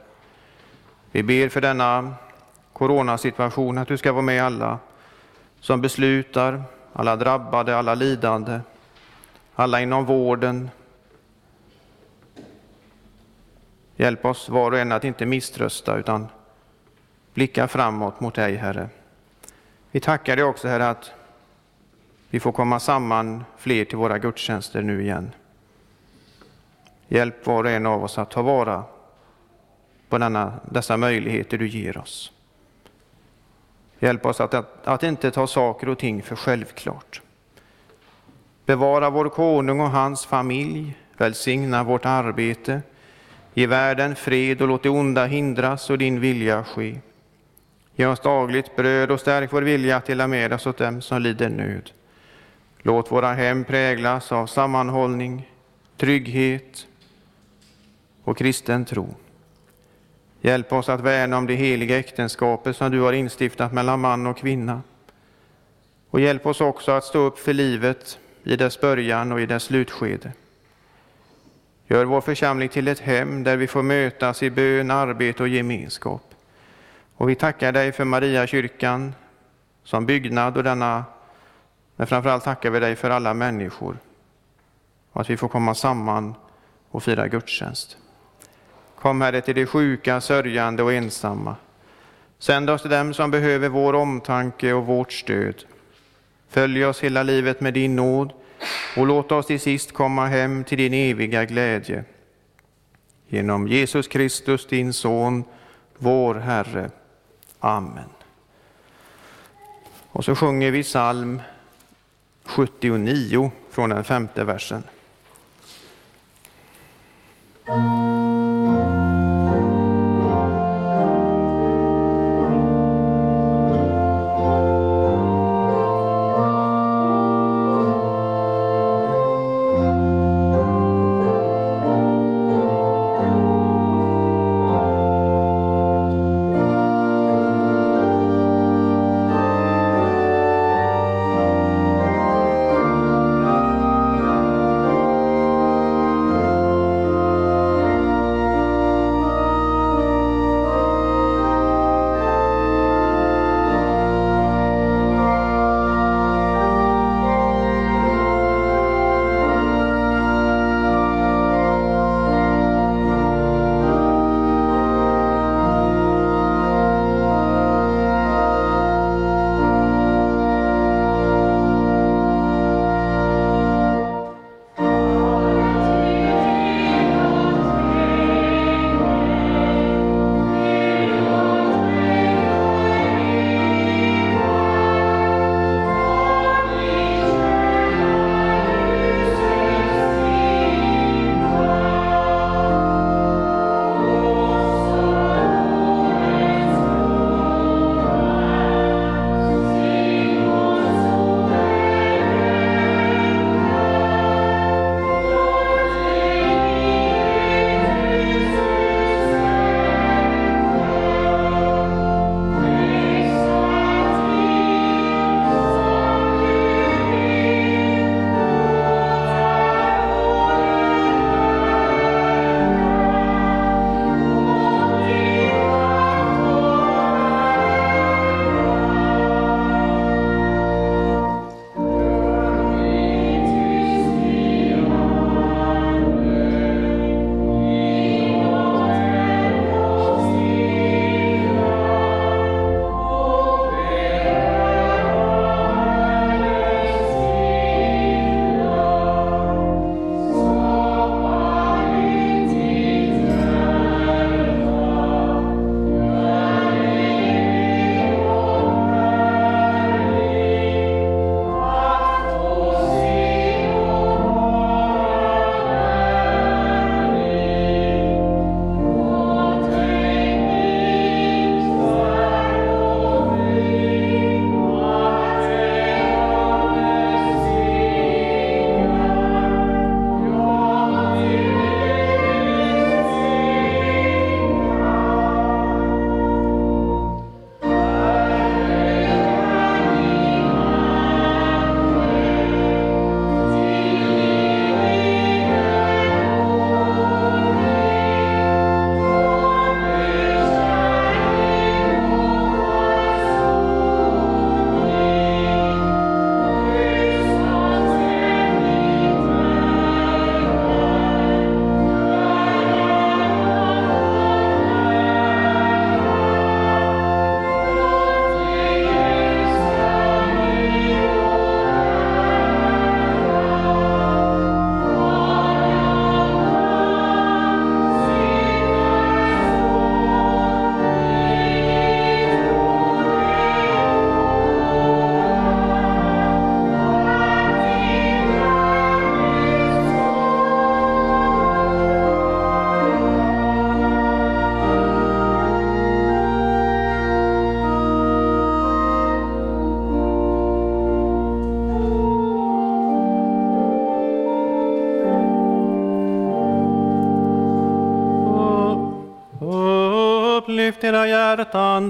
Vi ber för denna coronasituation att du ska vara med alla som beslutar, alla drabbade, alla lidande, alla inom vården. Hjälp oss var och en att inte misströsta utan blicka framåt mot dig, Herre. Vi tackar dig också, Herre, att vi får komma samman fler till våra gudstjänster nu igen. Hjälp var och en av oss att ta vara på denna, dessa möjligheter du ger oss. Hjälp oss att, att, att inte ta saker och ting för självklart. Bevara vår konung och hans familj, välsigna vårt arbete, ge världen fred och låt det onda hindras och din vilja ske. Ge oss dagligt bröd och stärk vår vilja att dela med oss åt dem som lider nöd. Låt våra hem präglas av sammanhållning, trygghet och kristen tro. Hjälp oss att värna om det heliga äktenskapet som du har instiftat mellan man och kvinna. Och hjälp oss också att stå upp för livet i dess början och i dess slutskede. Gör vår församling till ett hem där vi får mötas i bön, arbete och gemenskap. Och vi tackar dig för Mariakyrkan som byggnad och denna, men framförallt tackar vi dig för alla människor och att vi får komma samman och fira gudstjänst. Kom Herre till de sjuka, sörjande och ensamma. Sänd oss till dem som behöver vår omtanke och vårt stöd. Följ oss hela livet med din nåd och låt oss till sist komma hem till din eviga glädje. Genom Jesus Kristus, din Son, vår Herre. Amen. Och så sjunger vi psalm 79 från den femte versen.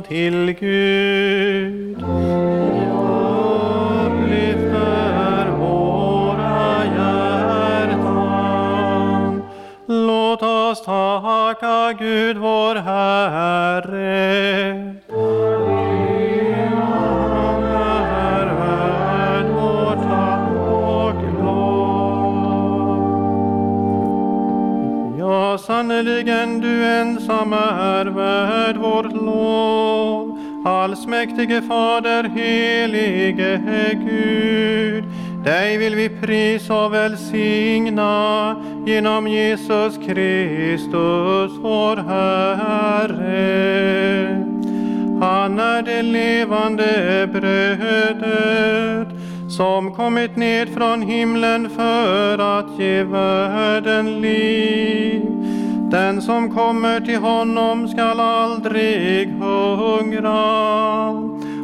Till Gud. Vi prisa och välsigna genom Jesus Kristus, vår Herre. Han är det levande brödet som kommit ned från himlen för att ge världen liv. Den som kommer till honom skall aldrig hungra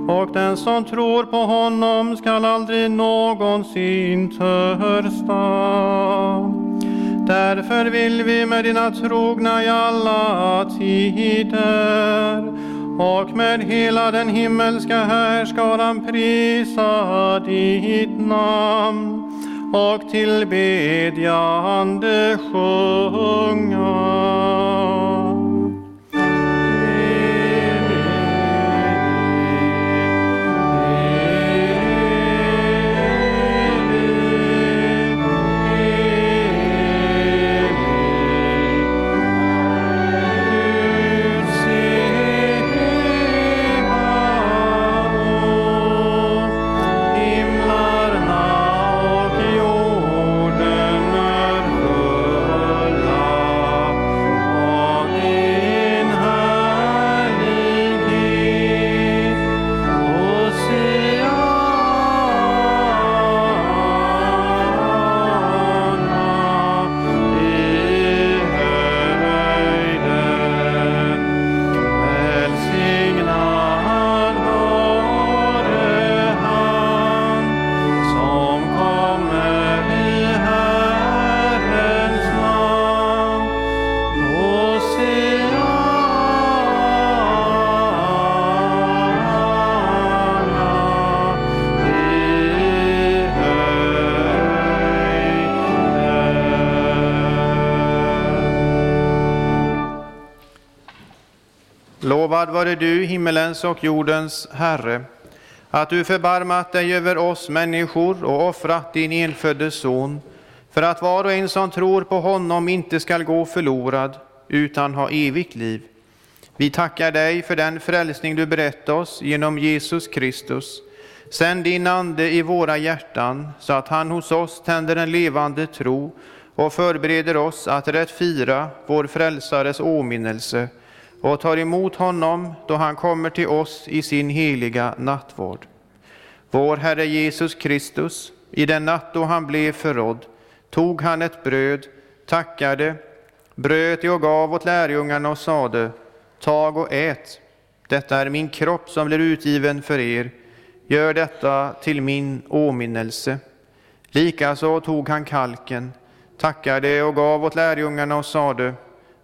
och den som tror på honom skall aldrig någonsin törsta. Därför vill vi med dina trogna i alla tider och med hela den himmelska härskaran prisa ditt namn och tillbedjande sjunga. Lovad vare du, himmelens och jordens Herre, att du förbarmat dig över oss människor och offrat din enfödde son, för att var och en som tror på honom inte skall gå förlorad, utan ha evigt liv. Vi tackar dig för den frälsning du berett oss genom Jesus Kristus. Sänd din Ande i våra hjärtan, så att han hos oss tänder en levande tro och förbereder oss att rätt fira vår frälsares åminnelse och tar emot honom då han kommer till oss i sin heliga nattvård. Vår Herre Jesus Kristus, i den natt då han blev förrådd, tog han ett bröd, tackade, bröt det och gav åt lärjungarna och sade, tag och ät, detta är min kropp som blir utgiven för er, gör detta till min åminnelse. Likaså tog han kalken, tackade och gav åt lärjungarna och sade,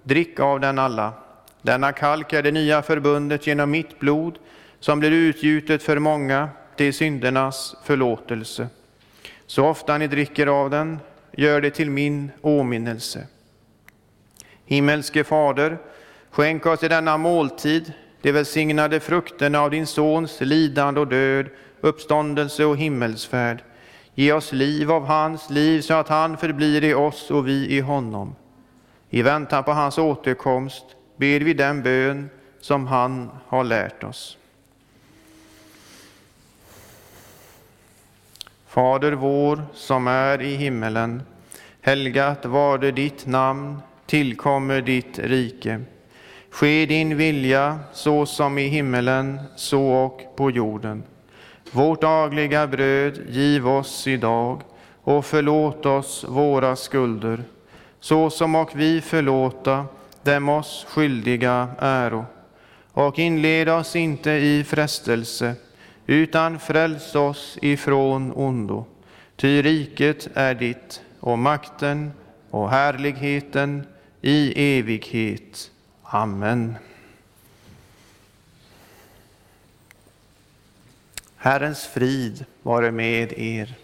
drick av den alla. Denna kalk är det nya förbundet genom mitt blod, som blir utgjutet för många till syndernas förlåtelse. Så ofta ni dricker av den, gör det till min åminnelse. Himmelske Fader, skänk oss i denna måltid de välsignade frukterna av din Sons lidande och död, uppståndelse och himmelsfärd. Ge oss liv av hans liv så att han förblir i oss och vi i honom. I väntan på hans återkomst ber vi den bön som han har lärt oss. Fader vår som är i himmelen. Helgat varde ditt namn, tillkommer ditt rike. Ske din vilja så som i himmelen, så och på jorden. Vårt dagliga bröd giv oss idag och förlåt oss våra skulder, så som och vi förlåta dem oss skyldiga äro. Och inled oss inte i frestelse, utan fräls oss ifrån ondo. Ty riket är ditt, och makten och härligheten i evighet. Amen. Herrens frid vare med er.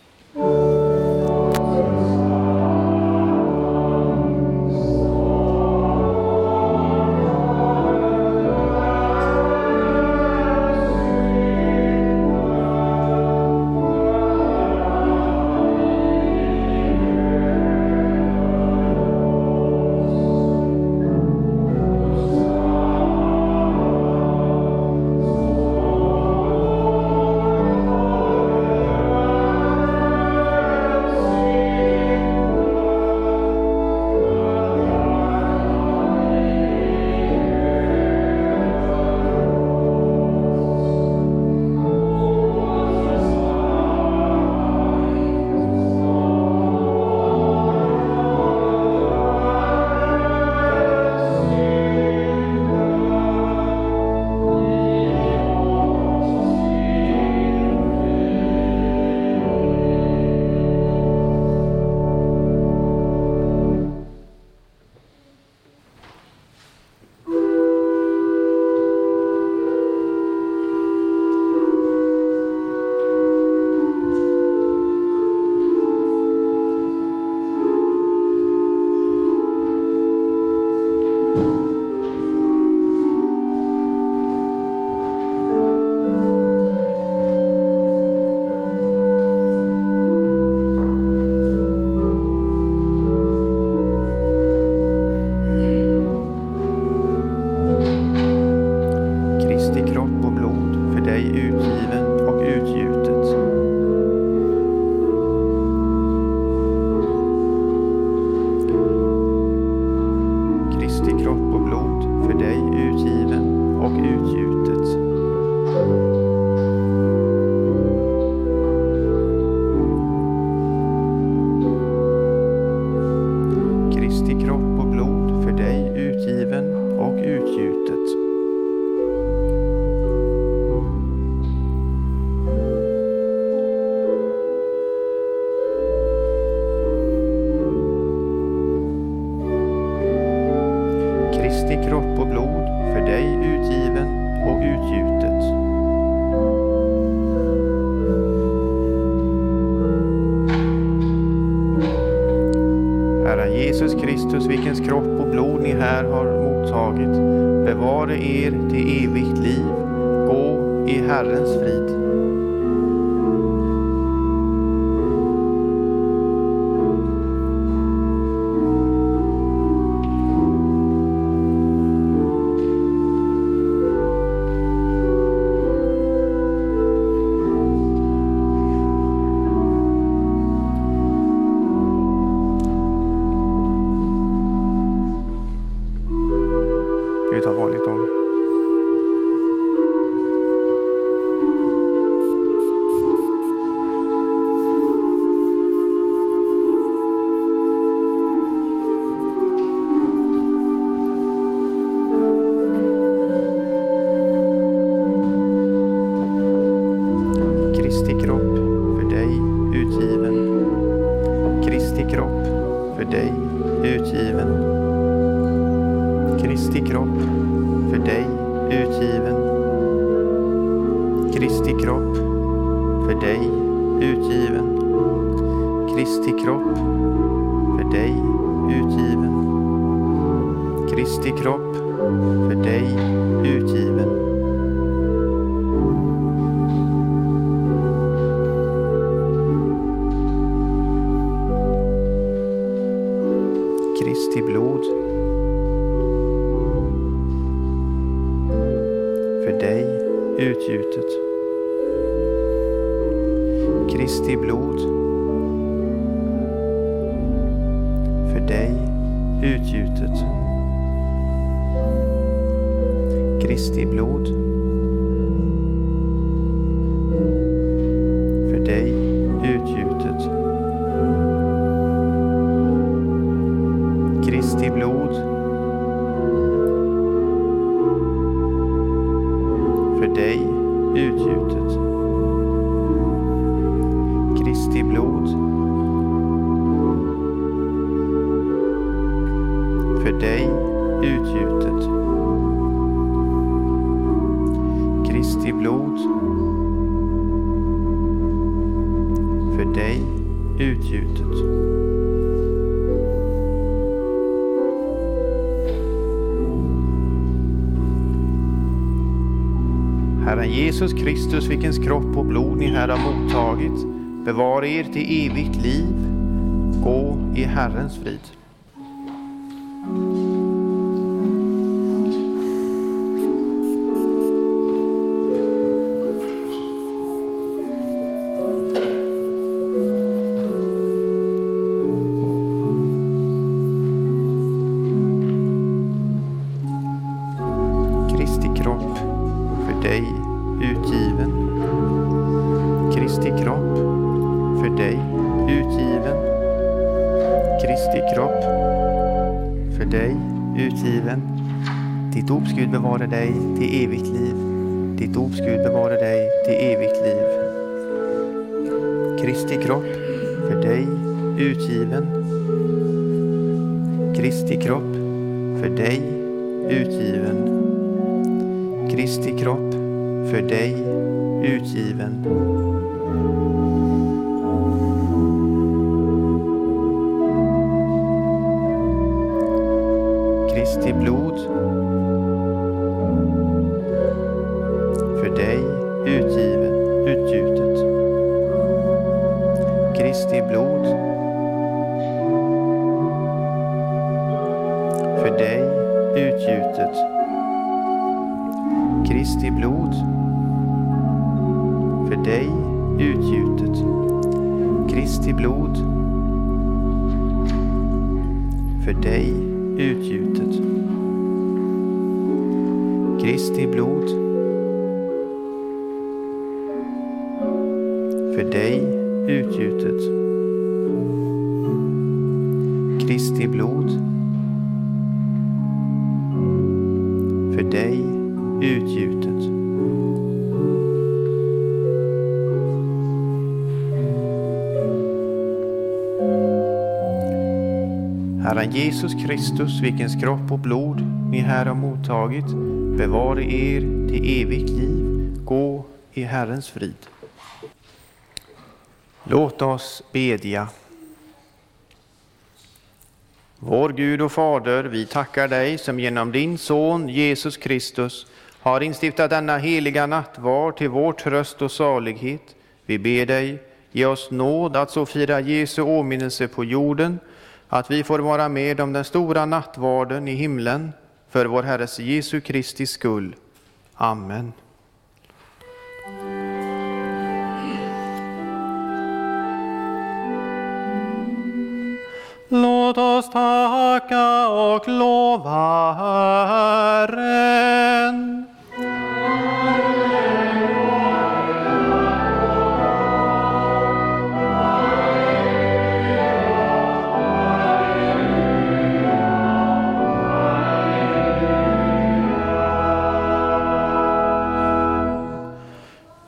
god. För dig utgjutet. Kristi blod. För dig utgjutet. Kristi blod. Kristus, vilkens kropp och blod ni här har mottagit, bevara er till evigt liv. Gå i Herrens frid. För dig Kristi blod för dig utgjutet. Kristi blod för dig utgjutet. Herren Jesus Kristus, vilkens kropp och blod ni här har mottagit, bevare er till evigt liv. Gå i Herrens frid. Låt oss bedja. Vår Gud och Fader, vi tackar dig som genom din Son Jesus Kristus har instiftat denna heliga nattvard till vår tröst och salighet. Vi ber dig, ge oss nåd att så fira Jesu åminnelse på jorden, att vi får vara med om den stora nattvarden i himlen, för vår Herres Jesu Kristi skull. Amen. Låt oss tacka och lova Herren.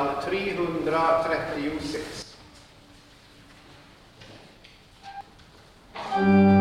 sidan 336.